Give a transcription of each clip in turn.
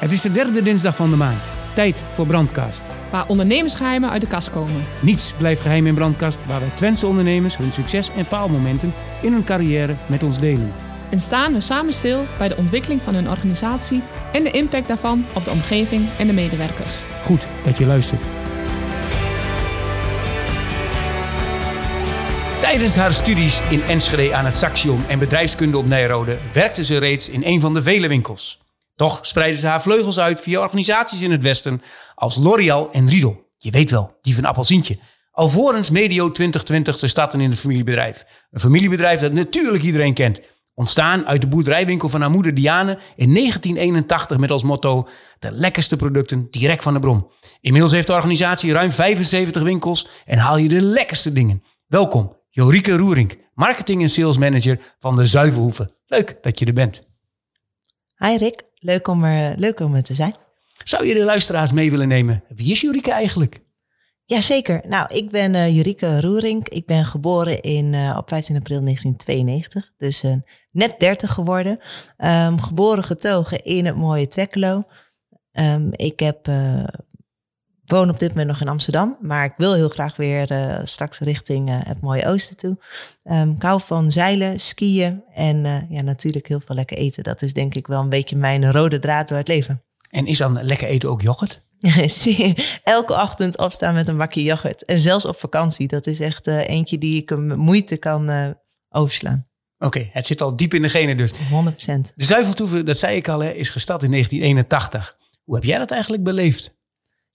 Het is de derde dinsdag van de maand. Tijd voor Brandkast. Waar ondernemersgeheimen uit de kast komen. Niets blijft geheim in Brandkast, waar wij Twentse ondernemers hun succes en faalmomenten in hun carrière met ons delen. En staan we samen stil bij de ontwikkeling van hun organisatie en de impact daarvan op de omgeving en de medewerkers. Goed dat je luistert. Tijdens haar studies in Enschede aan het Saxion en bedrijfskunde op Nijrode werkte ze reeds in een van de vele winkels. Toch spreidde ze haar vleugels uit via organisaties in het Westen als L'Oréal en Riedel. Je weet wel, die van Appelsientje. Alvorens medio 2020 te starten in het familiebedrijf. Een familiebedrijf dat natuurlijk iedereen kent. Ontstaan uit de boerderijwinkel van haar moeder Diane in 1981 met als motto: de lekkerste producten direct van de bron. Inmiddels heeft de organisatie ruim 75 winkels en haal je de lekkerste dingen. Welkom, Jorike Roering, marketing en sales manager van de Zuivelhoeven. Leuk dat je er bent. Hi Rick, leuk om er, leuk om er te zijn. Zou je de luisteraars mee willen nemen? Wie is Jorike eigenlijk? Jazeker. Nou, ik ben uh, Jurike Roerink. Ik ben geboren in, uh, op 15 april 1992. Dus uh, net 30 geworden. Um, geboren getogen in het mooie Twekkelo. Um, ik heb, woon op dit moment nog in Amsterdam. Maar ik wil heel graag weer straks richting het mooie oosten toe. Um, ik hou van zeilen, skiën en ja, natuurlijk heel veel lekker eten. Dat is denk ik wel een beetje mijn rode draad door het leven. En is dan lekker eten ook yoghurt? Elke ochtend opstaan met een bakje yoghurt. En zelfs op vakantie. Dat is echt eentje die ik met moeite kan overslaan. Oké, okay, het zit al diep in de genen dus. 100%. De zuiveltoeven, dat zei ik al, hè, is gestart in 1981. Hoe heb jij dat eigenlijk beleefd?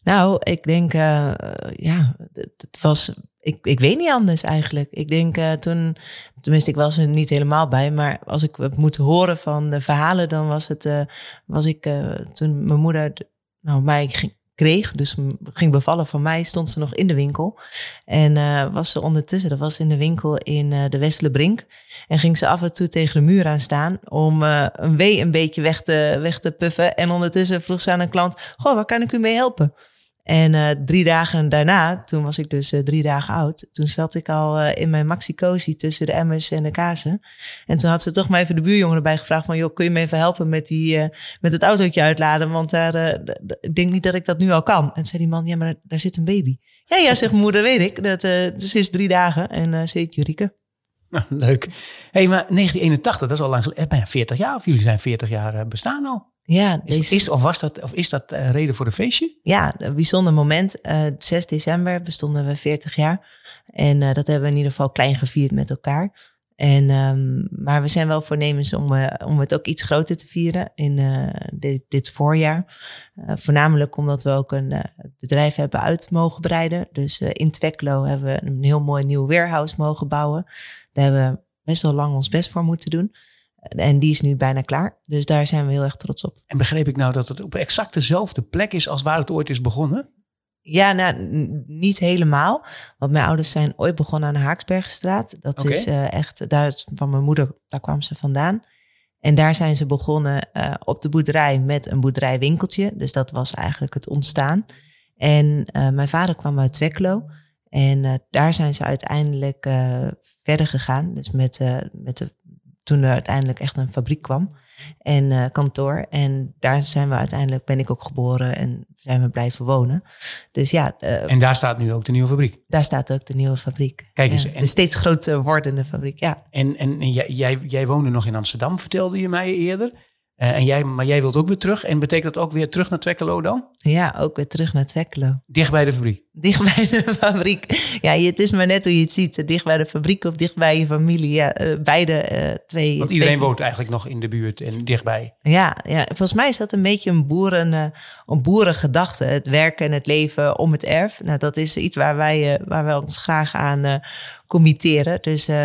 Nou, ik denk, uh, ja, het was ik, ik weet niet anders eigenlijk. Ik denk uh, toen, tenminste, ik was er niet helemaal bij, maar als ik het moet horen van de verhalen, dan was het, uh, was ik toen mijn moeder nou, mij kreeg, dus ging bevallen van mij, stond ze nog in de winkel. En was ze ondertussen, dat was in de winkel in uh, de Westelenbrink. En ging ze af en toe tegen de muur aan staan om een wee een beetje weg te, weg te puffen. En ondertussen vroeg ze aan een klant, goh, waar kan ik u mee helpen? En uh, drie dagen daarna, toen was ik dus uh, drie dagen oud, toen zat ik al uh, in mijn maxi tussen de emmers en de kazen. En toen had ze toch maar even de buurjongen erbij gevraagd van, joh, kun je me even helpen met, die, met het autootje uitladen? Want daar, ik denk niet dat ik dat nu al kan. En zei die man, ja, maar daar zit een baby. Ja, ja, zegt moeder, weet ik. Dat, ze is drie dagen en ze heet leuk. hey, maar 1981, dat is al lang geleden, bijna 40 jaar, of jullie zijn 40 jaar bestaan al? Ja, is, is, of, was dat, of is dat uh, reden voor een feestje? Ja, een bijzonder moment. Uh, 6 december bestonden we 40 jaar. En uh, dat hebben we in ieder geval klein gevierd met elkaar. En, um, maar we zijn wel voornemens om, om het ook iets groter te vieren in dit, dit, voorjaar. voornamelijk omdat we ook een bedrijf hebben uit mogen breiden. Dus in Tweklo hebben we een heel mooi nieuw warehouse mogen bouwen. Daar hebben we best wel lang ons best voor moeten doen. En die is nu bijna klaar. Dus daar zijn we heel erg trots op. En begreep ik nou dat het op exact dezelfde plek is als waar het ooit is begonnen? Ja, nou, niet helemaal. Want mijn ouders zijn ooit begonnen aan de Haaksbergenstraat. Dat okay. is uh, echt, daar is van mijn moeder, daar kwam ze vandaan. En daar zijn ze begonnen uh, op de boerderij met een boerderijwinkeltje. Dus dat was eigenlijk het ontstaan. En uh, mijn vader kwam uit Tweklo. En daar zijn ze uiteindelijk verder gegaan. Dus met, met de toen er uiteindelijk echt een fabriek kwam en uh, kantoor. En daar zijn we uiteindelijk, ben ik ook geboren en zijn we blijven wonen. Dus ja. Uh, en daar staat nu ook de nieuwe fabriek? Daar staat ook de nieuwe fabriek. Kijk eens. de steeds groter wordende fabriek, ja. En, en, en jij, jij, jij woonde nog in Amsterdam, vertelde je mij eerder. Uh, en jij, maar jij wilt ook weer terug. En betekent dat ook weer terug naar Twekkelo dan? Ja, ook weer terug naar Twekkelo. Dicht bij de fabriek? Dicht bij de fabriek. Ja, het is maar net hoe je het ziet. Dicht bij de fabriek of dicht bij je familie. Ja, uh, beide uh, twee. Want iedereen twee... woont eigenlijk nog in de buurt en dichtbij. Ja, ja, volgens mij is dat een beetje een, boeren, een boerengedachte. Het werken en het leven om het erf. Nou, dat is iets waar wij, waar wij ons graag aan committeren. Dus uh,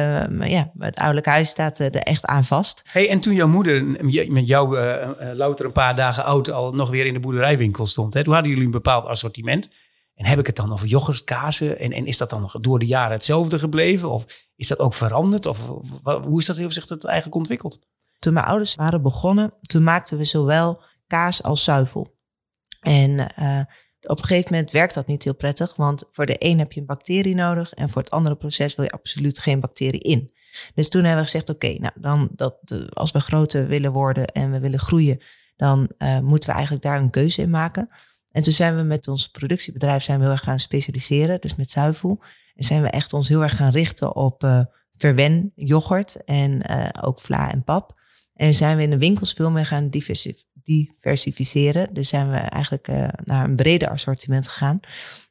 ja, het ouderlijk huis staat er echt aan vast. Hey, en toen jouw moeder met jou uh, uh, louter een paar dagen oud al nog weer in de boerderijwinkel stond, hè, toen hadden jullie een bepaald assortiment. En heb ik het dan over yoghurt? En, en is dat dan door de jaren hetzelfde gebleven? Of is dat ook veranderd? Of hoe is dat, heeft zich dat eigenlijk ontwikkeld? Toen mijn ouders waren begonnen, toen maakten we zowel kaas als zuivel. En op een gegeven moment werkt dat niet heel prettig, want voor de een heb je een bacterie nodig en voor het andere proces wil je absoluut geen bacterie in. Dus toen hebben we gezegd, oké, nou dan dat als we groter willen worden en we willen groeien, dan uh, moeten we eigenlijk daar een keuze in maken. En toen zijn we met ons productiebedrijf zijn we heel erg gaan specialiseren, dus met zuivel. En zijn we echt ons heel erg gaan richten op uh, verwen, yoghurt en uh, ook vla en pap. En zijn we in de winkels veel meer gaan diversificeren. Dus zijn we eigenlijk naar een breder assortiment gegaan.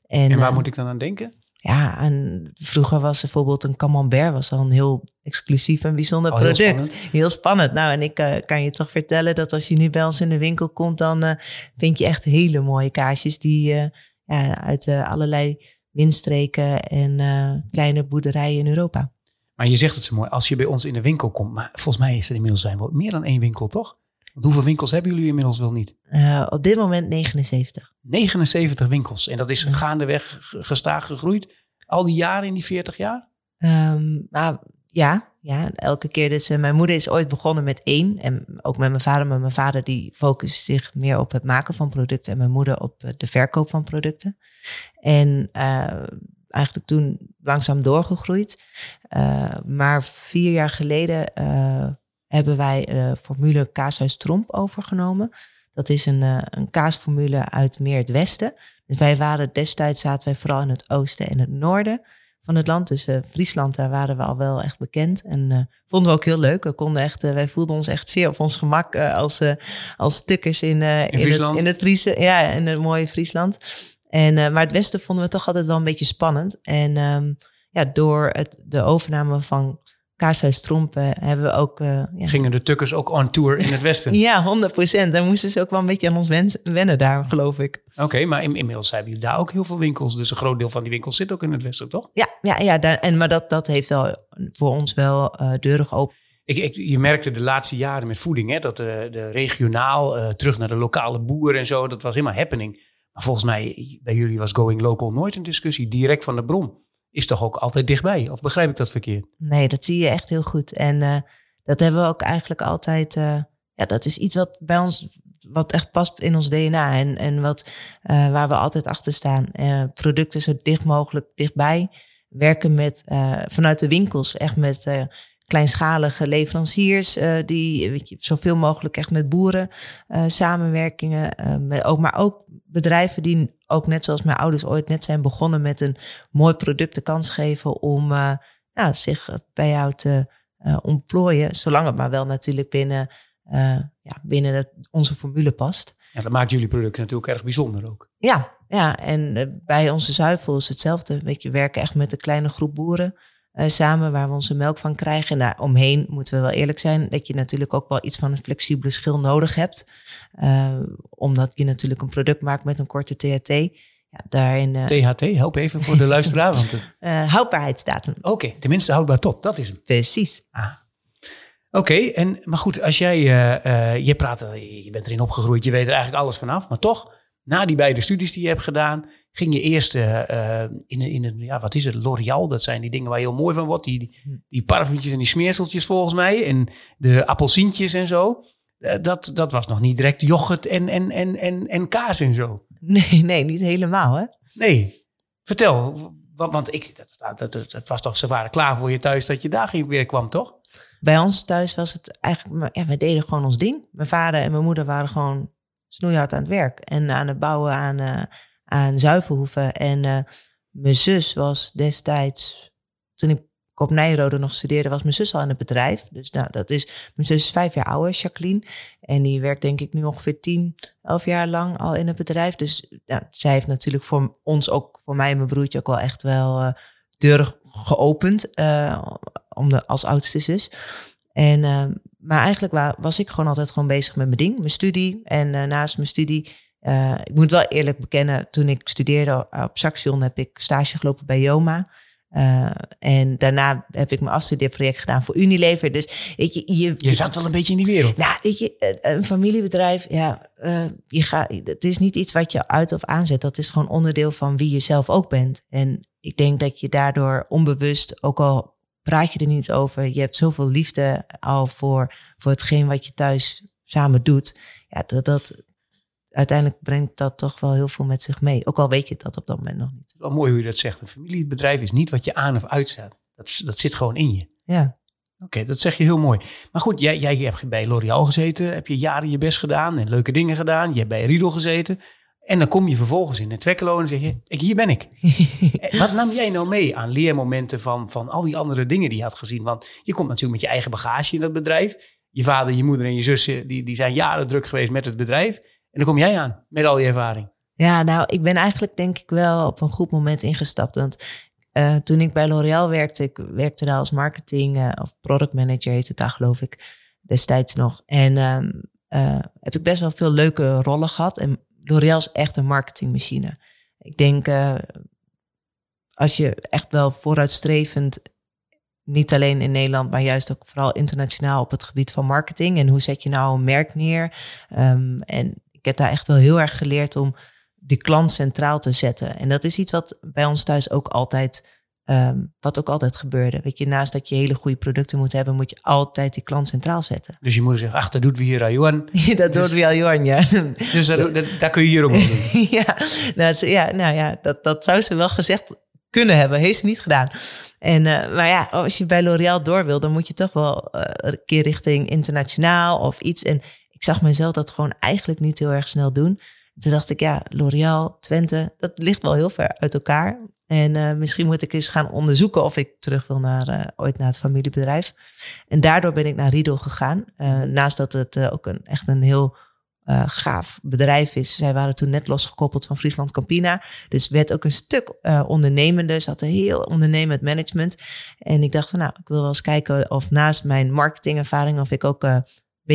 En, en waar moet ik dan aan denken? Ja, en vroeger was bijvoorbeeld een camembert was al een heel exclusief en bijzonder product. Heel spannend. heel spannend. Nou, en ik uh, kan je toch vertellen dat als je nu bij ons in de winkel komt, dan uh, vind je echt hele mooie kaasjes die uh, ja, uit allerlei windstreken en kleine boerderijen in Europa. Maar je zegt het zo mooi, als je bij ons in de winkel komt, maar volgens mij is er inmiddels zijn wel meer dan één winkel, toch? Want hoeveel winkels hebben jullie inmiddels wel niet? op dit moment 79. 79 winkels. En dat is gaandeweg gestaag gegroeid. Al die jaren in die 40 jaar? Um, nou, ja, ja, elke keer. Dus uh, mijn moeder is ooit begonnen met één. En ook met mijn vader. Maar mijn vader die focust zich meer op het maken van producten. En mijn moeder op uh, de verkoop van producten. En eigenlijk toen langzaam doorgegroeid. maar vier jaar geleden hebben wij formule Kaashuis Tromp overgenomen. Dat is een, een kaasformule uit meer het westen. Dus wij waren destijds, zaten wij vooral in het oosten en het noorden van het land. Dus uh, Friesland, daar waren we al wel echt bekend. En uh, vonden we ook heel leuk. We konden echt, uh, wij voelden ons echt zeer op ons gemak als, als stukkers in, in, in, het, in het Friese, ja, in het mooie Friesland. En, maar het westen vonden we toch altijd wel een beetje spannend. En um, ja, door het, de overname van Kaashuis Trompen hebben we ook... Uh, ja. Gingen de tukkers ook on tour in het westen? ja, 100 procent. Daar moesten ze ook wel een beetje aan ons wennen daar, geloof ik. Oké, maar in, inmiddels hebben jullie daar ook heel veel winkels. Dus een groot deel van die winkels zit ook in het westen, toch? Ja, ja, ja daar, en, maar dat, dat heeft wel voor ons wel uh, deuren geopend. Ik, ik, je merkte de laatste jaren met voeding, hè, dat de, de regionaal, uh, terug naar de lokale boer en zo, dat was helemaal happening. Maar volgens mij, bij jullie was going local nooit een discussie, direct van de bron is toch ook altijd dichtbij? Of begrijp ik dat verkeerd? Nee, dat zie je echt heel goed. En uh, dat hebben we ook eigenlijk altijd. Uh, ja, dat is iets wat bij ons, wat echt past in ons DNA. En, en wat, uh, waar we altijd achter staan. producten zo dicht mogelijk dichtbij. Werken met, vanuit de winkels, echt met kleinschalige leveranciers, die weet je, zoveel mogelijk echt met boeren samenwerkingen, met, ook, maar ook bedrijven die ook net zoals mijn ouders ooit net zijn begonnen met een mooi product de kans geven om nou, zich bij jou te ontplooien. Zolang het maar wel natuurlijk binnen, ja, binnen het, onze formule past. Ja, dat maakt jullie product natuurlijk erg bijzonder ook. Ja, ja en bij onze zuivel is hetzelfde. Weet je, we werken echt met een kleine groep boeren. Uh, samen waar we onze melk van krijgen. En daar omheen moeten we wel eerlijk zijn dat je natuurlijk ook wel iets van een flexibele schil nodig hebt. Uh, omdat je natuurlijk een product maakt met een korte THT. Ja, daarin, uh, THT, help even voor de luisteraar. want houdbaarheidsdatum. Oké, tenminste houdbaar tot, dat is hem. Precies. Ah. Oké, en maar goed, als jij, je praat, je bent erin opgegroeid, je weet er eigenlijk alles vanaf, maar toch, na die beide studies die je hebt gedaan, ging je eerst uh, in, in een, ja, wat is het, L'Oreal. Dat zijn die dingen waar je heel mooi van wordt. Die, die parfumtjes en die smeerseltjes volgens mij. En de appelsientjes en zo. Uh, dat, dat was nog niet direct yoghurt en, en, en, en, en kaas en zo. Nee, nee, niet helemaal hè. Nee. Vertel, want, want ik, dat, dat, dat, dat, was toch, ze waren klaar voor je thuis dat je daar weer kwam, toch? Bij ons thuis was het eigenlijk, ja, we deden gewoon ons ding. Mijn vader en mijn moeder waren gewoon snoeihard aan het werk. En aan het bouwen aan aan Zuivelhoeven. En uh, mijn zus was destijds, toen ik op Nijrode nog studeerde, was mijn zus al in het bedrijf. Dus nou, dat is, mijn zus is vijf jaar ouder, Jacqueline. En die werkt denk ik nu ongeveer tien, elf jaar lang al in het bedrijf. Dus nou, zij heeft natuurlijk voor ons ook, voor mij en mijn broertje ook wel echt wel uh, deuren geopend. Uh, om de, als oudste zus. En, maar eigenlijk was ik gewoon altijd gewoon bezig met mijn ding, mijn studie. En naast mijn studie uh, ik moet wel eerlijk bekennen, toen ik studeerde op Saxion heb ik stage gelopen bij Joma. Uh, en daarna heb ik mijn afstudeerproject gedaan voor Unilever. Dus weet je, je, je zat wel een beetje in die wereld. Ja, weet je, een familiebedrijf, ja, uh, je gaat, het is niet iets wat je uit of aanzet. Dat is gewoon onderdeel van wie je zelf ook bent. En ik denk dat je daardoor onbewust, ook al praat je er niet over, je hebt zoveel liefde al voor, voor hetgeen wat je thuis samen doet. Ja, dat, dat, uiteindelijk brengt dat toch wel heel veel met zich mee. Ook al weet je dat op dat moment nog niet. Wel mooi hoe je dat zegt. Een familiebedrijf is niet wat je aan of uitzet. Dat, dat zit gewoon in je. Ja. Oké, dat zeg je heel mooi. Maar goed, jij, jij hebt bij L'Oréal gezeten, heb je jaren je best gedaan en leuke dingen gedaan. Je hebt bij Riedel gezeten. En dan kom je vervolgens in een Twekkelo en zeg je, ik, hier ben ik. Wat nam jij nou mee aan leermomenten van, van al die andere dingen die je had gezien? Want je komt natuurlijk met je eigen bagage in dat bedrijf. Je vader, je moeder en je zussen, die, die zijn jaren druk geweest met het bedrijf. En dan kom jij aan met al die ervaring. Ja, nou, ik ben eigenlijk denk ik wel op een goed moment ingestapt. Want uh, toen ik bij L'Oréal werkte, ik werkte daar als marketing uh, of product manager heette het daar geloof ik destijds nog. En um, uh, heb ik best wel veel leuke rollen gehad. En L'Oréal is echt een marketingmachine. Ik denk, als je echt wel vooruitstrevend, niet alleen in Nederland, maar juist ook vooral internationaal op het gebied van marketing. En hoe zet je nou een merk neer? Um, en heb daar echt wel heel erg geleerd om die klant centraal te zetten. En dat is iets wat bij ons thuis ook altijd, um, wat ook altijd gebeurde. Weet je, naast dat je hele goede producten moet hebben, moet je altijd die klant centraal zetten. Dus je moet zeggen, ach, dat doet we hier al Johan. dat dus, doet we al Johan, ja. Dus dat, dat, daar kun je hier ook doen. ja, nou, ja, nou ja, dat, dat zou ze wel gezegd kunnen hebben. Heeft ze niet gedaan. En, uh, maar ja, als je bij L'Oréal door wil, dan moet je toch wel uh, een keer richting internationaal of iets. En ik zag mezelf dat gewoon eigenlijk niet heel erg snel doen. Toen dacht ik, ja, L'Oréal, Twente, dat ligt wel heel ver uit elkaar. En uh, misschien moet ik eens gaan onderzoeken of ik terug wil naar uh, ooit naar het familiebedrijf. En daardoor ben ik naar Riedel gegaan. Uh, naast dat het ook een, echt een heel gaaf bedrijf is. Zij waren toen net losgekoppeld van Friesland Campina. Dus werd ook een stuk ondernemender. Ze hadden heel ondernemend management. En ik dacht, nou, ik wil wel eens kijken of naast mijn marketingervaring, of ik ook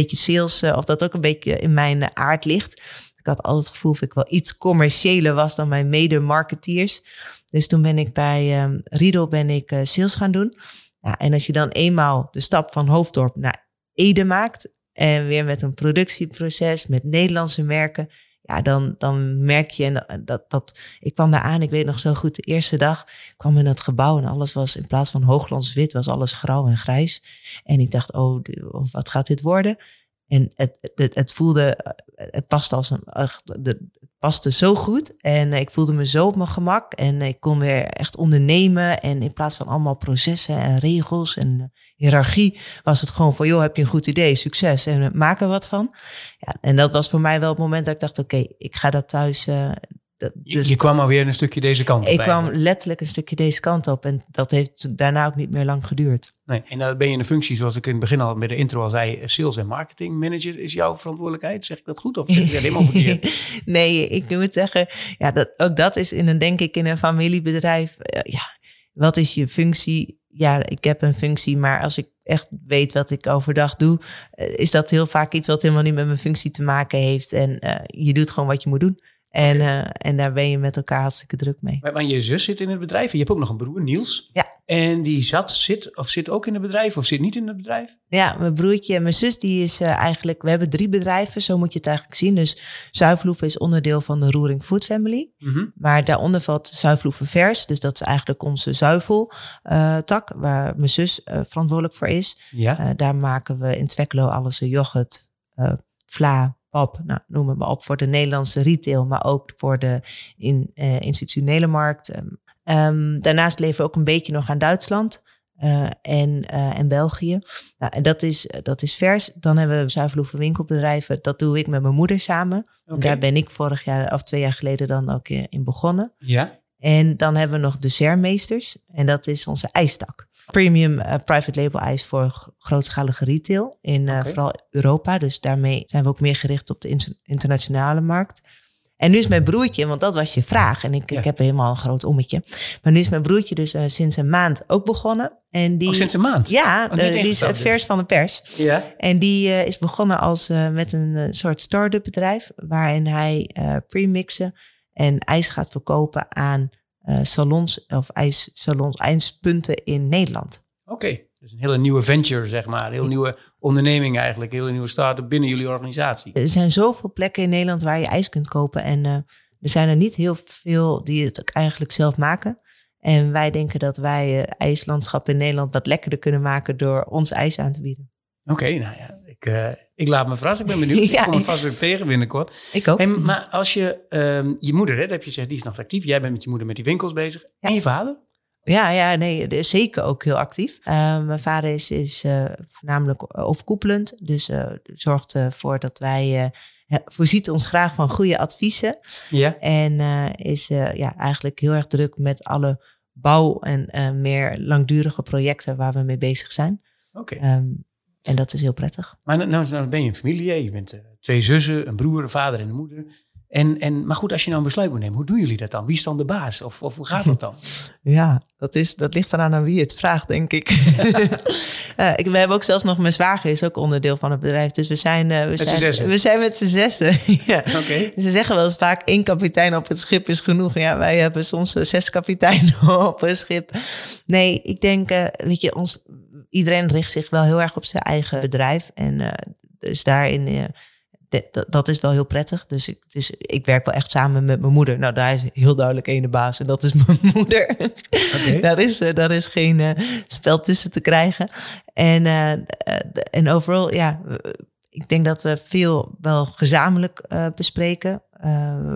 beetje sales, of dat ook een beetje in mijn aard ligt. Ik had altijd het gevoel dat ik wel iets commerciëler was dan mijn mede-marketeers. Dus toen ben ik bij um, Riedel ben ik uh, sales gaan doen. Ja, en als je dan eenmaal de stap van Hoofddorp naar Ede maakt en weer met een productieproces met Nederlandse merken, ja, dan, dan merk je dat, dat ik kwam daar aan. Ik weet nog zo goed, de eerste dag kwam in het gebouw en alles was in plaats van hoogglans wit, was alles grauw en grijs. En ik dacht, oh, wat gaat dit worden? En het, het, het voelde, het paste als een, paste zo goed. En ik voelde me zo op mijn gemak. En ik kon weer echt ondernemen. En in plaats van allemaal processen en regels en hiërarchie, was het gewoon van, joh, heb je een goed idee, succes en maak er wat van. Ja, en dat was voor mij wel het moment dat ik dacht, oké, ik ga dat thuis, dus je kwam alweer een stukje deze kant op. Ik kwam letterlijk een stukje deze kant op. En dat heeft daarna ook niet meer lang geduurd. Nee, en dan ben je in een functie, zoals ik in het begin al bij de intro al zei, sales en marketing manager is jouw verantwoordelijkheid. Zeg ik dat goed of zeg ik dat helemaal verkeerd? nee, ik moet zeggen, ja, dat, ook dat is in een, denk ik, in een familiebedrijf. Ja, wat is je functie? Ja, ik heb een functie, maar als ik echt weet wat ik overdag doe, eh, is dat heel vaak iets wat helemaal niet met mijn functie te maken heeft. En uh, je doet gewoon wat je moet doen. En, uh, en daar ben je met elkaar hartstikke druk mee. Maar, maar, je zus zit in het bedrijf en je hebt ook nog een broer, Niels. Ja. En die zat, zit of zit ook in het bedrijf of zit niet in het bedrijf? Ja, mijn broertje en mijn zus die is uh, eigenlijk... We hebben drie bedrijven, zo moet je het eigenlijk zien. Dus Zuivloeven is onderdeel van de Roering Food Family. Mm -hmm. Maar daaronder valt Zuivloeven Vers. Dus dat is eigenlijk onze zuiveltak, uh, waar mijn zus verantwoordelijk voor is. Ja. daar maken we in Twekkelo alles yoghurt, vla, op, nou, noem het maar op, voor de Nederlandse retail, maar ook voor de in, uh, institutionele markt. Um, daarnaast leven we ook een beetje nog aan Duitsland. Uh, en, uh, en België. Nou, en dat is, dat is vers. Dan hebben we zuiverloeven winkelbedrijven. Dat doe ik met mijn moeder samen. Okay. Daar ben ik vorig jaar of twee jaar geleden dan ook in begonnen. Ja. En dan hebben we nog de Sermeesters. En dat is onze ijstak premium uh, private label ijs voor grootschalige retail in uh, Oké. vooral Europa. Dus daarmee zijn we ook meer gericht op de in- internationale markt. En nu is mijn broertje, want dat was je vraag. En ik, Ja. ik heb helemaal een groot ommetje. Maar nu is mijn broertje dus eh, sinds een maand ook begonnen. En die, Oh, sinds een maand? Ja, Oh, die is eh, vers van de pers. Ja. En die eh, is begonnen als, eh, met een eh, soort start-up bedrijf. Waarin hij eh premixen en ijs gaat verkopen aan eh, salons of ijssalons, ijspunten in Nederland. Oké. Dus een hele nieuwe venture, zeg maar. Een heel nieuwe onderneming eigenlijk. Een hele nieuwe start-up binnen jullie organisatie. Er zijn zoveel plekken in Nederland waar je ijs kunt kopen. En eh, er zijn er niet heel veel die het ook eigenlijk zelf maken. En wij denken dat wij eh, ijslandschap in Nederland wat lekkerder kunnen maken door ons ijs aan te bieden. Oké, nou ja. Ik, ik laat me verrassen. Ik ben benieuwd. Ja. Ik kom het vast weer tegen binnenkort. Ik ook. Hey, maar als je, ehm, je moeder, hè, dat heb je gezegd, die is nog actief. Jij bent met je moeder met die winkels bezig. En je vader? Ja, ja, nee, zeker ook heel actief. Uh, mijn vader is, is uh, voornamelijk overkoepelend. Dus uh, zorgt ervoor dat wij voorziet ons graag van goede adviezen. Ja. En is ja, eigenlijk heel erg druk met alle bouw- en meer langdurige projecten waar we mee bezig zijn. Oké. Okay. Um, en dat is heel prettig. Maar nou, nou, nou ben je een familie, je bent twee zussen, een broer, een vader en een moeder. En, en, maar goed, als je nou een besluit moet nemen, hoe doen jullie dat dan? Wie is dan de baas? Of, of hoe gaat dat dan? Ja, dat, is, dat ligt eraan aan wie het vraagt, denk ik. uh, ik we hebben ook zelfs nog mijn zwager, is ook onderdeel van het bedrijf. Dus we zijn, uh, we zijn, we zijn met z'n zessen. ja. okay. Ze zeggen wel eens vaak, één kapitein op het schip is genoeg. Ja, wij hebben soms zes kapiteinen op een schip. Nee, ik denk, weet je, ons, iedereen richt zich wel heel erg op zijn eigen bedrijf. En dus daarin dat, dat is wel heel prettig. Dus ik, dus ik werk wel echt samen met mijn moeder. Nou, daar is heel duidelijk één baas en dat is mijn moeder. Okay. daar, is, eh, daar is geen uh, spel tussen te krijgen. En, uh, en overal, ja, ik denk dat we veel wel gezamenlijk bespreken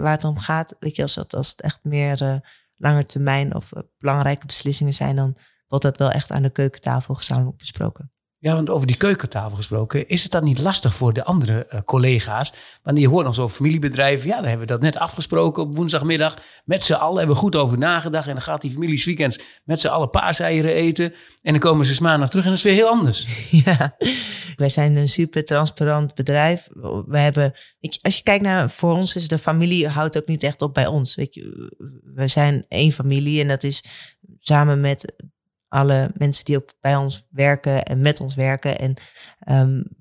waar het om gaat. Weet je, als, dat, als het echt meer langer termijn of belangrijke beslissingen zijn, dan wordt dat wel echt aan de keukentafel gezamenlijk besproken. Ja, want over die keukentafel gesproken, is het dan niet lastig voor de andere uh, collega's? Want je hoort dan zo familiebedrijven, ja, dan hebben we dat net afgesproken op woensdagmiddag. Met z'n allen hebben we goed over nagedacht. En dan gaat die familie weekends met z'n allen paaseieren eten. En dan komen ze maandag terug en dat is weer heel anders. Ja, wij zijn een super transparant bedrijf. We hebben, weet je, als je kijkt naar, voor ons is de familie houdt ook niet echt op bij ons. Weet je, we zijn één familie en dat is samen met alle mensen die ook bij ons werken en met ons werken. En um,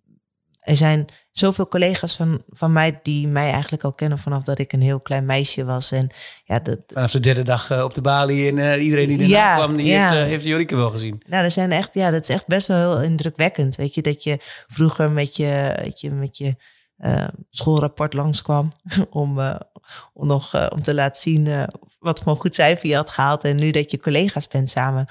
er zijn zoveel collega's van, van mij die mij eigenlijk al kennen vanaf dat ik een heel klein meisje was. En, ja, dat, vanaf de derde dag uh, op de balie en uh, iedereen die erna ja, kwam, die ja. heeft, uh, heeft Jorike wel gezien. Nou, dat zijn echt, ja, dat is echt best wel heel indrukwekkend. Weet je, dat je vroeger met je, weet je, met je schoolrapport langskwam om, om nog om te laten zien wat voor een goed cijfer je had gehaald. En nu dat je collega's bent samen.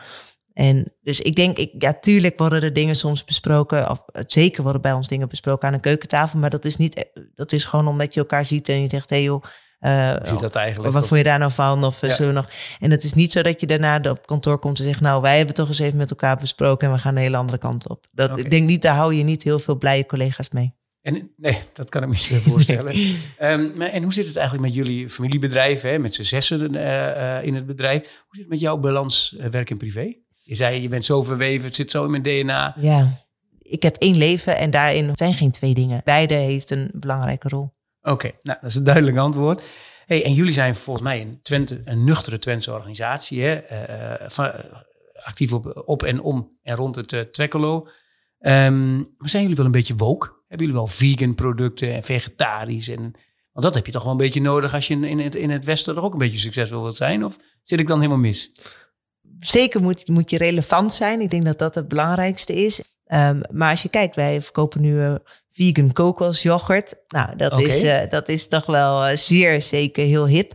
En dus ik denk, ik, ja, tuurlijk worden er dingen soms besproken. Of zeker worden bij ons dingen besproken aan een keukentafel. Maar dat is niet, dat is gewoon omdat je elkaar ziet en je zegt, hé hey joh. Uh, ziet dat eigenlijk wat vond je daar nou van? Of ja. zullen we nog. En het is niet zo dat je daarna op kantoor komt en zegt, nou, wij hebben toch eens even met elkaar besproken en we gaan een hele andere kant op. Dat, okay. Ik denk niet, daar hou je niet heel veel blije collega's mee. En, nee, dat kan ik me niet voorstellen. um, en hoe zit het eigenlijk met jullie familiebedrijven, hè, met z'n zessen uh, uh, in het bedrijf? Hoe zit het met jouw balans werk en privé? Je zei, je bent zo verweven, het zit zo in mijn DNA. Ja, ik heb één leven en daarin zijn geen twee dingen. Beide heeft een belangrijke rol. Oké, nou, dat is een duidelijk antwoord. Hey, en jullie zijn volgens mij een, Twente, een nuchtere Twentse organisatie. Hè? Uh, van, actief op, op en om en rond het uh, Twekkelo. Um, maar zijn jullie wel een beetje woke? Hebben jullie wel vegan producten en vegetarisch? En, want dat heb je toch wel een beetje nodig als je in, in, het, in het Westen er ook een beetje succesvol wilt zijn? Of zit ik dan helemaal mis? Zeker moet, moet je relevant zijn. Ik denk dat dat het belangrijkste is. Um, maar als je kijkt, wij verkopen nu uh, vegan kokosyoghurt. Nou, dat, is, uh, dat is toch wel uh, zeer zeker heel hip.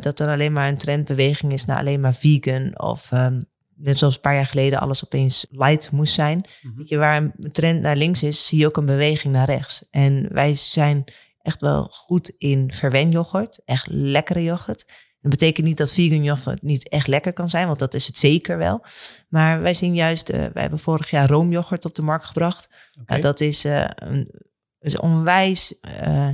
dat er alleen maar een trendbeweging is naar alleen maar vegan. Of um, net zoals een paar jaar geleden alles opeens light moest zijn. Mm -hmm. Weet je, waar een trend naar links is, zie je ook een beweging naar rechts. En wij zijn echt wel goed in verwenyoghurt. Echt lekkere yoghurt. Dat betekent niet dat vegan yoghurt niet echt lekker kan zijn, want dat is het zeker wel. Maar wij zien juist, uh, wij hebben vorig jaar roomyoghurt op de markt gebracht. Okay. Nou, dat is, uh, een, is onwijs, uh,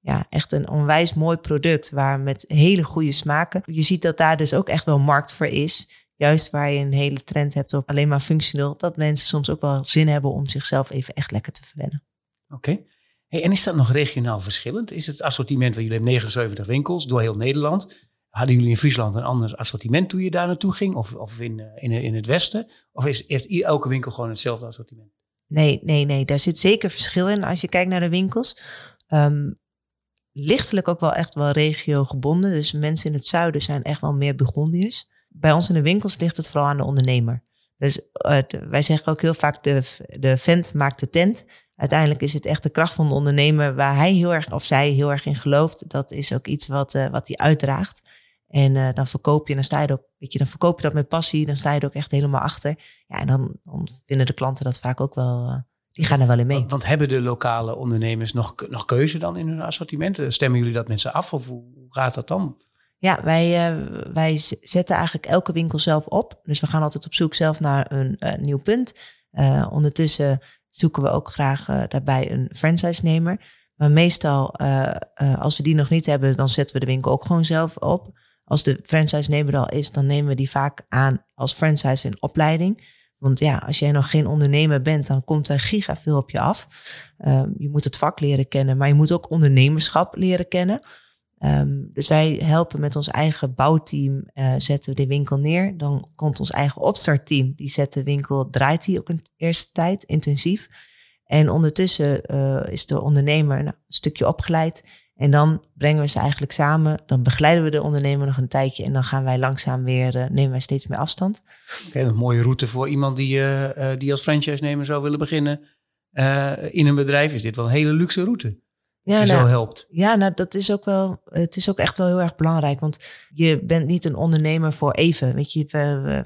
ja, echt een onwijs mooi product waar met hele goede smaken. Je ziet dat daar dus ook echt wel markt voor is. Juist waar je een hele trend hebt op alleen maar functioneel, dat mensen soms ook wel zin hebben om zichzelf even echt lekker te verwennen. Oké. Hey, en is dat nog regionaal verschillend? Is het assortiment, waar jullie hebben 79 winkels door heel Nederland. Hadden jullie in Friesland een ander assortiment toen je daar naartoe ging? Of, of in, eh, in, in het westen? Of is, heeft elke winkel gewoon hetzelfde assortiment? Nee, nee, nee. Daar zit zeker verschil in als je kijkt naar de winkels. Um, lichtelijk ook wel echt wel regio gebonden. Dus mensen in het zuiden zijn echt wel meer Burgondiërs. Bij ons in de winkels ligt het vooral aan de ondernemer. Dus uh, wij zeggen ook heel vaak, de, de vent maakt de tent. Uiteindelijk is het echt de kracht van de ondernemer waar hij heel erg, of zij heel erg in gelooft. Dat is ook iets wat, uh, wat hij uitdraagt. En uh, dan verkoop je, dan sta je er ook, weet je, dan verkoop je dat met passie, dan sta je er ook echt helemaal achter. Ja, en dan, dan vinden de klanten dat vaak ook wel, uh, die gaan er wel in mee. Want, want, hebben de lokale ondernemers nog, nog keuze dan in hun assortiment? Stemmen jullie dat met ze af of hoe gaat dat dan? Ja, wij, uh, wij zetten eigenlijk elke winkel zelf op. Dus we gaan altijd op zoek zelf naar een nieuw punt. Ondertussen zoeken we ook graag daarbij een franchise-nemer. Maar meestal, als we die nog niet hebben, dan zetten we de winkel ook gewoon zelf op. Als de franchise-nemer al is, dan nemen we die vaak aan als franchise in opleiding. Want ja, als jij nog geen ondernemer bent, dan komt er giga veel op je af. Um, je moet het vak leren kennen, maar je moet ook ondernemerschap leren kennen. Um, dus wij helpen met ons eigen bouwteam, uh, zetten we de winkel neer. Dan komt ons eigen opstartteam, die zet de winkel, draait die ook een eerste tijd intensief. En ondertussen uh, is de ondernemer nou, een stukje opgeleid. En dan brengen we ze eigenlijk samen. Dan begeleiden we de ondernemer nog een tijdje. En dan gaan wij langzaam weer, uh, nemen wij steeds meer afstand. Okay, een mooie route voor iemand die, uh, die als franchise-nemer zou willen beginnen in een bedrijf. Is dit wel een hele luxe route? Ja, die nou, zo helpt. Ja, nou, dat is ook wel. Het is ook echt wel heel erg belangrijk. Want je bent niet een ondernemer voor even. Weet je,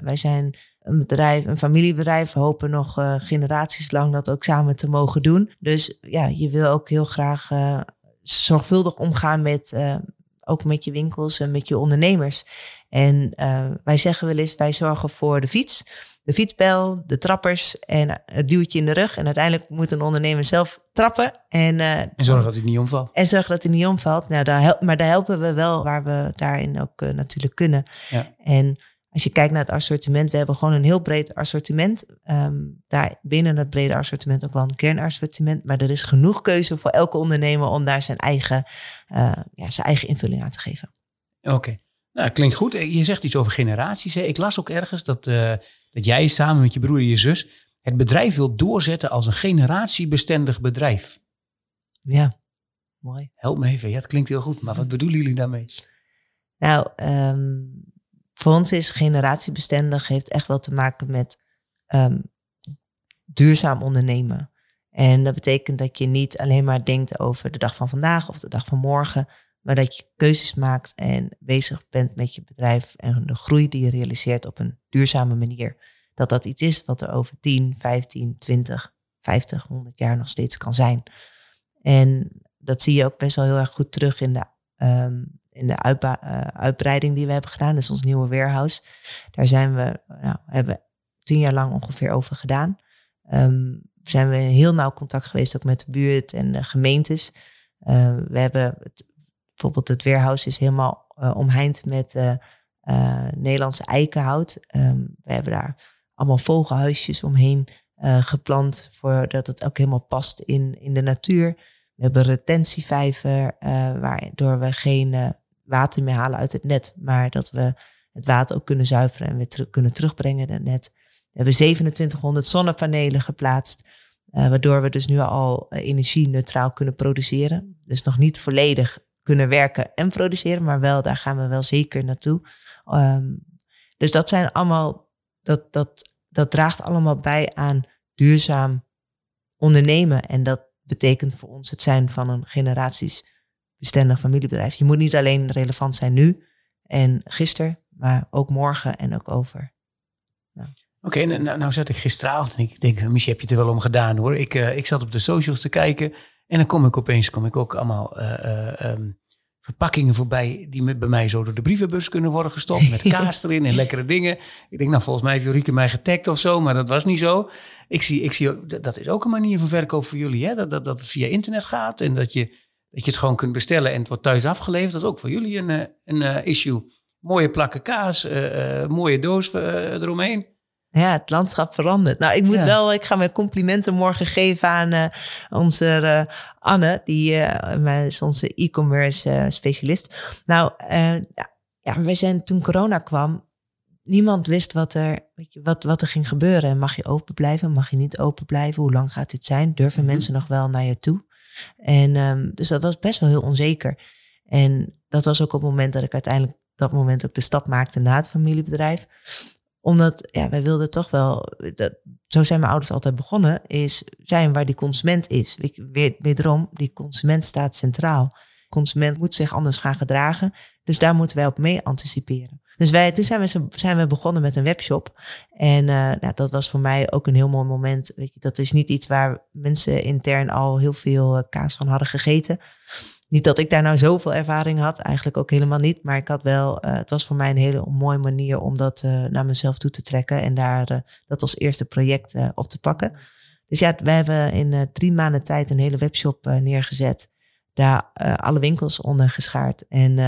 wij zijn een bedrijf, een familiebedrijf. We hopen nog uh, generaties lang dat ook samen te mogen doen. Dus ja, je wil ook heel graag uh, zorgvuldig omgaan met, uh, ook met je winkels en met je ondernemers. En wij zeggen wel eens, wij zorgen voor de fiets de fietsbel, de trappers en het duwtje in de rug. En uiteindelijk moet een ondernemer zelf trappen. En, uh, en zorgen dat hij niet omvalt. En zorgen dat hij niet omvalt. Nou, daar help, maar daar helpen we wel waar we daarin ook natuurlijk kunnen. Ja. En als je kijkt naar het assortiment, we hebben gewoon een heel breed assortiment. Um, daar binnen dat brede assortiment ook wel een kernassortiment. Maar er is genoeg keuze voor elke ondernemer om daar zijn eigen, uh, ja, zijn eigen invulling aan te geven. Oké. Nou, klinkt goed. Je zegt iets over generaties. Hè? Ik las ook ergens dat, uh, dat jij samen met je broer en je zus het bedrijf wilt doorzetten als een generatiebestendig bedrijf. Ja, mooi. Help me even. Ja, het klinkt heel goed, maar wat bedoelen jullie daarmee? Nou, um, voor ons is generatiebestendig heeft echt wel te maken met um, duurzaam ondernemen. En dat betekent dat je niet alleen maar denkt over de dag van vandaag of de dag van morgen, maar dat je keuzes maakt en bezig bent met je bedrijf en de groei die je realiseert op een duurzame manier. Dat dat iets is wat er over 10, 15, 20, 50, 100 jaar nog steeds kan zijn. En dat zie je ook best wel heel erg goed terug in de, um, in de uh, uitbreiding die we hebben gedaan. Dus ons nieuwe warehouse. Daar zijn we, nou, hebben tien jaar lang ongeveer over gedaan. Um, zijn we in heel nauw contact geweest ook met de buurt en gemeentes. Uh, we hebben het bijvoorbeeld het weerhuis is helemaal uh, omheind met uh, uh, Nederlandse eikenhout. Um, we hebben daar allemaal vogelhuisjes omheen geplant, voordat het ook helemaal past in, in de natuur. We hebben retentievijver, waardoor we geen water meer halen uit het net, maar dat we het water ook kunnen zuiveren en weer kunnen terugbrengen in het. We hebben 2700 zonnepanelen geplaatst. Uh, waardoor we dus nu al uh, energie neutraal kunnen produceren. Dus nog niet volledig kunnen werken en produceren, maar wel, daar gaan we wel zeker naartoe. Um, dus dat zijn allemaal, dat, dat, dat draagt allemaal bij aan duurzaam ondernemen. En dat betekent voor ons het zijn van een generatiesbestendig familiebedrijf. Je moet niet alleen relevant zijn nu en gisteren, maar ook morgen en ook over. Nou. Oké, okay, nou, nou zat ik gisteravond en ik denk, Michel, heb je het er wel om gedaan hoor. Ik, uh, ik zat op de socials te kijken en dan kom ik opeens kom ik ook allemaal uh, uh, um, verpakkingen voorbij die met, bij mij zo door de brievenbus kunnen worden gestopt. Met kaas erin en lekkere dingen. Ik denk, nou volgens mij heeft Jorieke mij getagd of zo, maar dat was niet zo. Ik zie, ik zie ook, dat is ook een manier van verkoop voor jullie. Hè? Dat, dat, dat het via internet gaat en dat je, dat je het gewoon kunt bestellen en het wordt thuis afgeleverd. Dat is ook voor jullie een, een, een issue. Mooie plakken kaas, uh, mooie doos eromheen. Ja, het landschap verandert. Nou, ik moet wel, ik ga mijn complimenten morgen geven aan uh, onze uh, Anne, die uh, is onze e-commerce specialist. Nou, ja, ja, wij zijn toen corona kwam, niemand wist wat er, weet je, wat, wat er ging gebeuren. Mag je open blijven? Mag je niet open blijven? Hoe lang gaat dit zijn? Durven mhm. mensen nog wel naar je toe? En um, dus dat was best wel heel onzeker. En dat was ook op het moment dat ik uiteindelijk dat moment ook de stap maakte na het familiebedrijf omdat ja, wij wilden toch wel, dat, zo zijn mijn ouders altijd begonnen, is zijn waar die consument is. Weer, wederom, die consument staat centraal. consument moet zich anders gaan gedragen. Dus daar moeten wij op mee anticiperen. Dus wij, toen zijn we, zijn we begonnen met een webshop. En uh, nou, dat was voor mij ook een heel mooi moment. Weet je, dat is niet iets waar mensen intern al heel veel uh, kaas van hadden gegeten. niet dat ik daar nou zoveel ervaring had, eigenlijk ook helemaal niet. Maar ik had wel, uh, het was voor mij een hele mooie manier om dat naar mezelf toe te trekken en daar dat als eerste project op te pakken. Dus ja, we hebben in drie maanden tijd een hele webshop neergezet. Daar alle winkels onder geschaard. En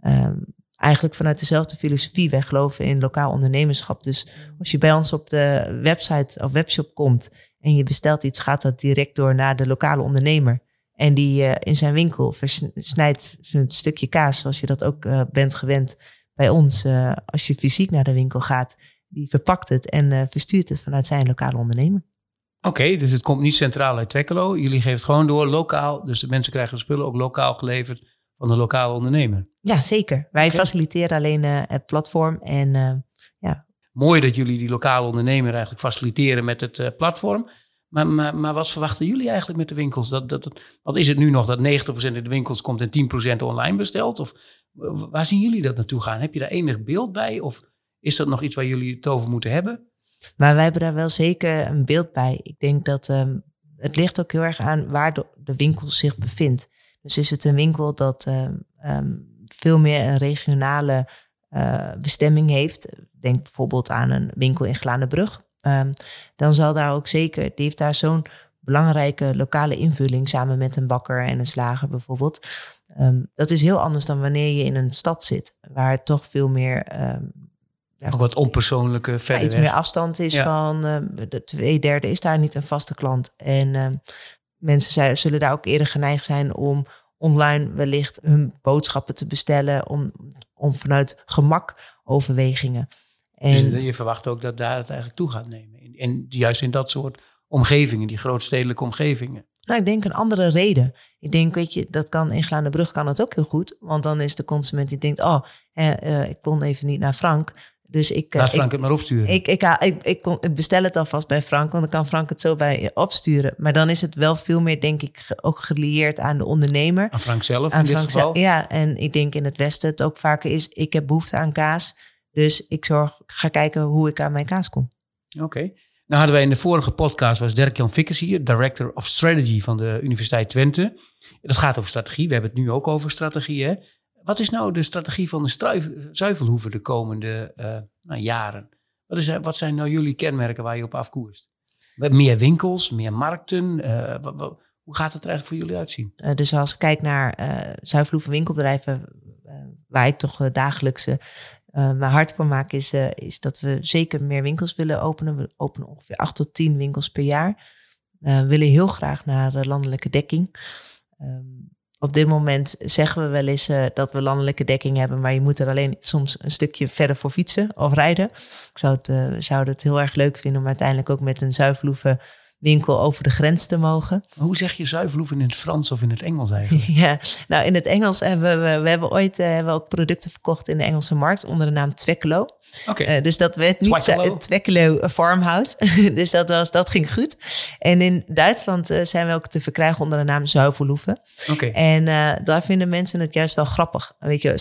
um, eigenlijk vanuit dezelfde filosofie. Wij geloven in lokaal ondernemerschap. Dus als je bij ons op de website of webshop komt en je bestelt iets, gaat dat direct door naar de lokale ondernemer. En die uh, in zijn winkel versnijdt een stukje kaas, zoals je dat ook uh, bent gewend bij ons. Uh, als je fysiek naar de winkel gaat, die verpakt het en verstuurt het vanuit zijn lokale ondernemer. Oké, dus het komt niet centraal uit Twekkelo. Jullie geven het gewoon door lokaal. Dus de mensen krijgen de spullen ook lokaal geleverd van de lokale ondernemer. Ja, zeker. Wij okay. faciliteren alleen het platform en ja. Mooi dat jullie die lokale ondernemer eigenlijk faciliteren met het platform. Maar, maar, maar wat verwachten jullie eigenlijk met de winkels? Dat, dat, dat, wat is het nu nog dat 90% in de winkels komt en 10% online bestelt? Of waar zien jullie dat naartoe gaan? Heb je daar enig beeld bij? Of is dat nog iets waar jullie het over moeten hebben? Maar wij hebben daar wel zeker een beeld bij. Ik denk dat um, het ligt ook heel erg aan waar de, de winkel zich bevindt. Dus is het een winkel dat um, um, veel meer een regionale uh, bestemming heeft. Denk bijvoorbeeld aan een winkel in Glanenbrug. Um, dan zal daar ook zeker, die heeft daar zo'n belangrijke lokale invulling samen met een bakker en een slager bijvoorbeeld. Um, dat is heel anders dan wanneer je in een stad zit, waar het toch veel meer. Um, ja, wat onpersoonlijke verder. Iets meer afstand is ja. van de twee derde is daar niet een vaste klant. En mensen zijn, zullen daar ook eerder geneigd zijn om online wellicht hun boodschappen te bestellen, om, om vanuit gemak overwegingen. En, dus je verwacht ook dat daar het eigenlijk toe gaat nemen. En, en juist in dat soort omgevingen, die grootstedelijke omgevingen. Nou, ik denk een andere reden. Ik denk, weet je, dat kan in brug kan het ook heel goed. Want dan is de consument die denkt, oh, eh, ik kon even niet naar Frank. Dus ik, Laat Frank ik, het maar opsturen. Ik, ik, ik, ik, bestel het alvast bij Frank, want dan kan Frank het zo bij je opsturen. Maar dan is het wel veel meer, denk ik, ook gelieerd aan de ondernemer. Aan Frank zelf aan in Frank dit geval? Ja, en ik denk in het Westen het ook vaker is, ik heb behoefte aan kaas. Dus ik zorg, ga kijken hoe ik aan mijn kaas kom. Oké. Nou hadden wij in de vorige podcast, was Dirk-Jan Vickers hier, Director of Strategy van de Universiteit Twente. Dat gaat over strategie. We hebben het nu ook over strategie. Hè? Wat is nou de strategie van de zuivelhoeven de komende uh, nou, jaren? Wat, is, wat zijn nou jullie kenmerken waar je op afkoerst? Meer winkels, meer markten? Uh, hoe gaat het er eigenlijk voor jullie uitzien? Uh, dus als ik kijk naar uh, zuivelhoeven winkelbedrijven, waar ik toch dagelijks mijn hart voor maak, is, is dat we zeker meer winkels willen openen. We openen ongeveer acht tot tien winkels per jaar. We willen heel graag naar landelijke dekking. Um, op dit moment zeggen we wel eens dat we landelijke dekking hebben, maar je moet er alleen soms een stukje verder voor fietsen of rijden. Ik zou het, zou het heel erg leuk vinden om uiteindelijk ook met een zuivelhoeve winkel over de grens te mogen. Hoe zeg je zuivelhoeven in het Frans of in het Engels eigenlijk? ja, nou in het Engels hebben we, we hebben ooit uh, hebben we ook producten verkocht in de Engelse markt onder de naam Twekkelo. Okay. Uh, dus dat werd niet Twekkelo, Twekkelo Farmhouse. dus dat, was, dat ging goed. En in Duitsland uh, zijn we ook te verkrijgen onder de naam zuivelhoeven. Oké. Okay. En daar vinden mensen het juist wel grappig. Weet je,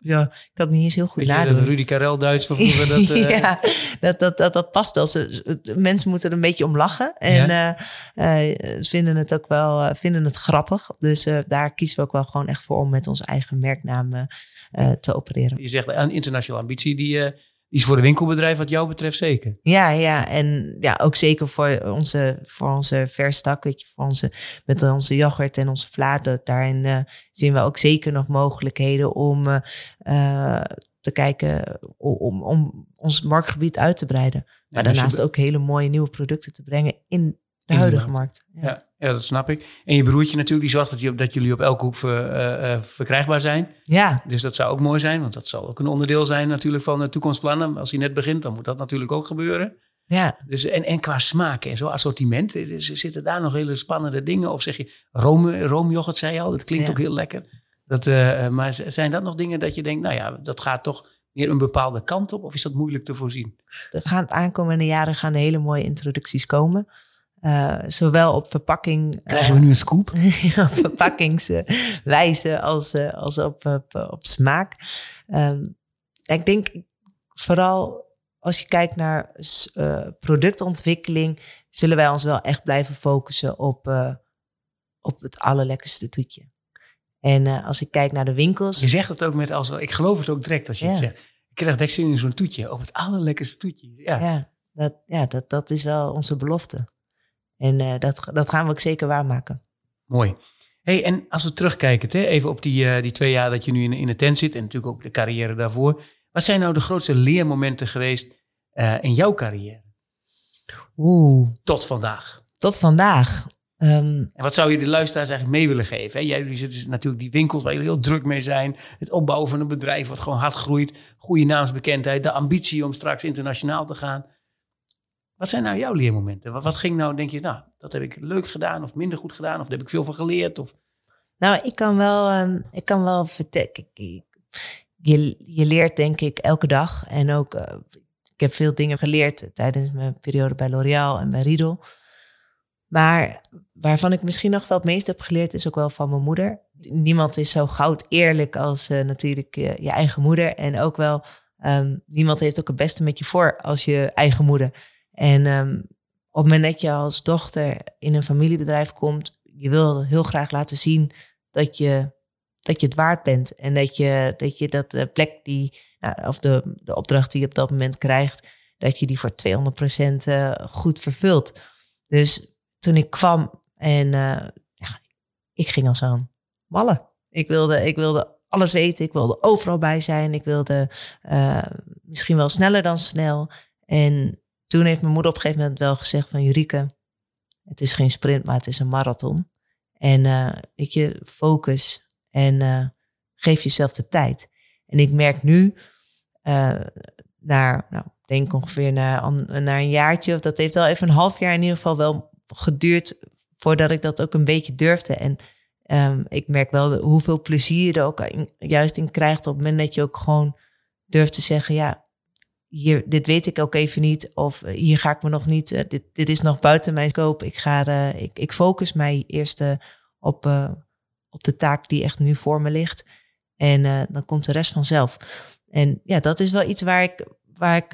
ja, ik had niet eens heel goed nadenken. Dat Rudy Karel Duits van vroeger. Dat, ja, dat, dat, dat, dat past wel. Mensen moeten er een beetje om lachen. En ja. uh, vinden het ook wel uh, vinden het grappig. Dus daar kiezen we ook wel gewoon echt voor om met onze eigen merknaam te opereren. Je zegt een internationale ambitie, die, is voor de winkelbedrijf wat jou betreft zeker. Ja, ja. En ja, ook zeker voor onze, voor onze verstak, weet je, voor onze, met onze yoghurt en onze vlaat. Daarin zien we ook zeker nog mogelijkheden om te kijken om, om ons marktgebied uit te breiden. Maar dus daarnaast ook hele mooie nieuwe producten te brengen in de huidige markt. Ja. ja. Ja, dat snap ik. En je broertje natuurlijk, die zorgt dat, je, dat jullie op elke hoek ver, uh, uh, verkrijgbaar zijn. Ja. Dus dat zou ook mooi zijn, want dat zal ook een onderdeel zijn natuurlijk van de toekomstplannen. Als hij net begint, dan moet dat natuurlijk ook gebeuren. Ja. Dus, en, en qua smaak en zo assortiment, zitten daar nog hele spannende dingen? Of zeg je, room, roomyoghurt zei je al, dat klinkt ja. ook heel lekker. Dat, uh, maar zijn dat nog dingen dat je denkt, nou ja, dat gaat toch meer een bepaalde kant op? Of is dat moeilijk te voorzien? Er gaan de aankomende jaren gaan hele mooie introducties komen. Uh, zowel op verpakking. Krijgen we nu een scoop? op verpakkingswijze als, als op, op, op smaak. Um, ik denk vooral als je kijkt naar uh, productontwikkeling, zullen wij ons wel echt blijven focussen op, op het allerlekkerste toetje. En uh, als ik kijk naar de winkels. Je zegt het ook met als. Ik geloof het ook direct als je Ja. het zegt. Ik krijg direct zin in zo'n toetje. Op het allerlekkerste toetje. Ja. Ja, dat, ja dat, dat is wel onze belofte. En uh, dat, dat gaan we ook zeker waarmaken. Mooi. Hey, en als we terugkijken, hè, even op die, uh, die twee jaar dat je nu in, in de tent zit. En natuurlijk ook de carrière daarvoor. Wat zijn nou de grootste leermomenten geweest in jouw carrière? Oeh. Tot vandaag. Tot vandaag. Um, en wat zou je de luisteraars eigenlijk mee willen geven? Hè? Jij zit dus natuurlijk die winkels waar jullie heel druk mee zijn. Het opbouwen van een bedrijf wat gewoon hard groeit. Goede naamsbekendheid. De ambitie om straks internationaal te gaan. Wat zijn nou jouw leermomenten? Wat, wat ging nou, denk je, nou, dat heb ik leuk gedaan of minder goed gedaan? Of daar heb ik veel van geleerd? Of... Nou, ik kan wel, um, ik kan wel vertellen. Je, je leert denk ik elke dag. En ook, uh, ik heb veel dingen geleerd tijdens mijn periode bij L'Oréal en bij Riedel. Maar waarvan ik misschien nog wel het meest heb geleerd, is ook wel van mijn moeder. Niemand is zo goud eerlijk als uh, natuurlijk uh, je eigen moeder. En ook wel, um, niemand heeft ook het beste met je voor als je eigen moeder. En um, op het moment dat je als dochter in een familiebedrijf komt, je wil heel graag laten zien dat je, dat je het waard bent. En dat je dat, je dat de plek die, nou, of de, de opdracht die je op dat moment krijgt, dat je die voor 200% uh, goed vervult. Dus toen ik kwam en uh, ja, ik ging als aan wallen. Ik wilde, ik wilde alles weten, ik wilde overal bij zijn, ik wilde uh, misschien wel sneller dan snel. En toen heeft mijn moeder op een gegeven moment wel gezegd van Jurike, het is geen sprint, maar het is een marathon. En uh, weet je, focus en geef jezelf de tijd. En ik merk nu, naar, nou, denk ongeveer naar, naar een jaartje, of dat heeft wel even een half jaar in ieder geval wel geduurd voordat ik dat ook een beetje durfde. En um, ik merk wel hoeveel plezier er ook juist in krijgt op het moment dat je ook gewoon durft te zeggen, ja, hier, dit weet ik ook even niet. Of uh, hier ga ik me nog niet, uh, dit, dit is nog buiten mijn scope. Ik, ga, uh, ik, ik focus mij eerst op, op de taak die echt nu voor me ligt. En dan komt de rest vanzelf. En ja, dat is wel iets waar ik, waar ik,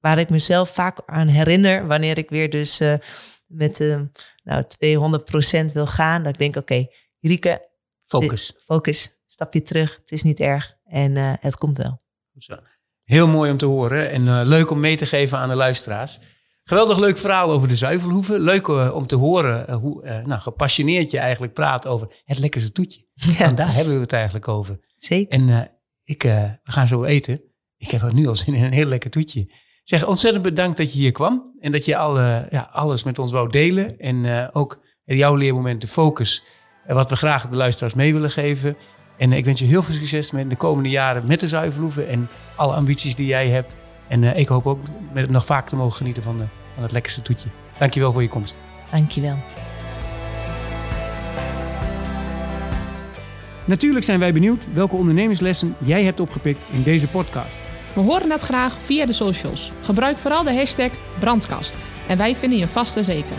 waar ik mezelf vaak aan herinner. Wanneer ik weer dus met uh, nou, 200% wil gaan. Dat ik denk, oké, okay, Rieke. Focus. Focus. Stapje terug. Het is niet erg. En uh, het komt wel. Zo. Heel mooi om te horen. En uh, leuk om mee te geven aan de luisteraars. Geweldig leuk verhaal over de zuivelhoeven. Leuk uh, om te horen hoe nou, gepassioneerd je eigenlijk praat over het lekkerste toetje. Ja. Daar hebben we het eigenlijk over. Zeker. En ik, we gaan zo eten. Ik heb nu al zin in een heel lekker toetje. Zeg ontzettend bedankt dat je hier kwam. En dat je alle, ja, alles met ons wou delen. En ook jouw leermoment, de focus. wat we graag de luisteraars mee willen geven. En ik wens je heel veel succes met de komende jaren met de zuivelhoeven. En alle ambities die jij hebt. En uh, ik hoop ook met nog vaak te mogen genieten van, de, van het lekkerste toetje. Dankjewel voor je komst. Dankjewel. Natuurlijk zijn wij benieuwd welke ondernemerslessen jij hebt opgepikt in deze podcast. We horen het graag via de socials. Gebruik vooral de hashtag brandkast. En wij vinden je vast en zeker.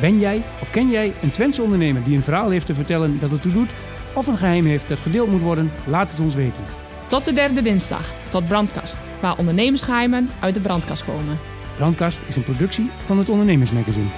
Ben jij of ken jij een Twentse ondernemer die een verhaal heeft te vertellen dat ertoe doet? Of een geheim heeft dat gedeeld moet worden? Laat het ons weten. Tot de derde dinsdag, tot Brandkast, waar ondernemersgeheimen uit de brandkast komen. Brandkast is een productie van het Ondernemersmagazine.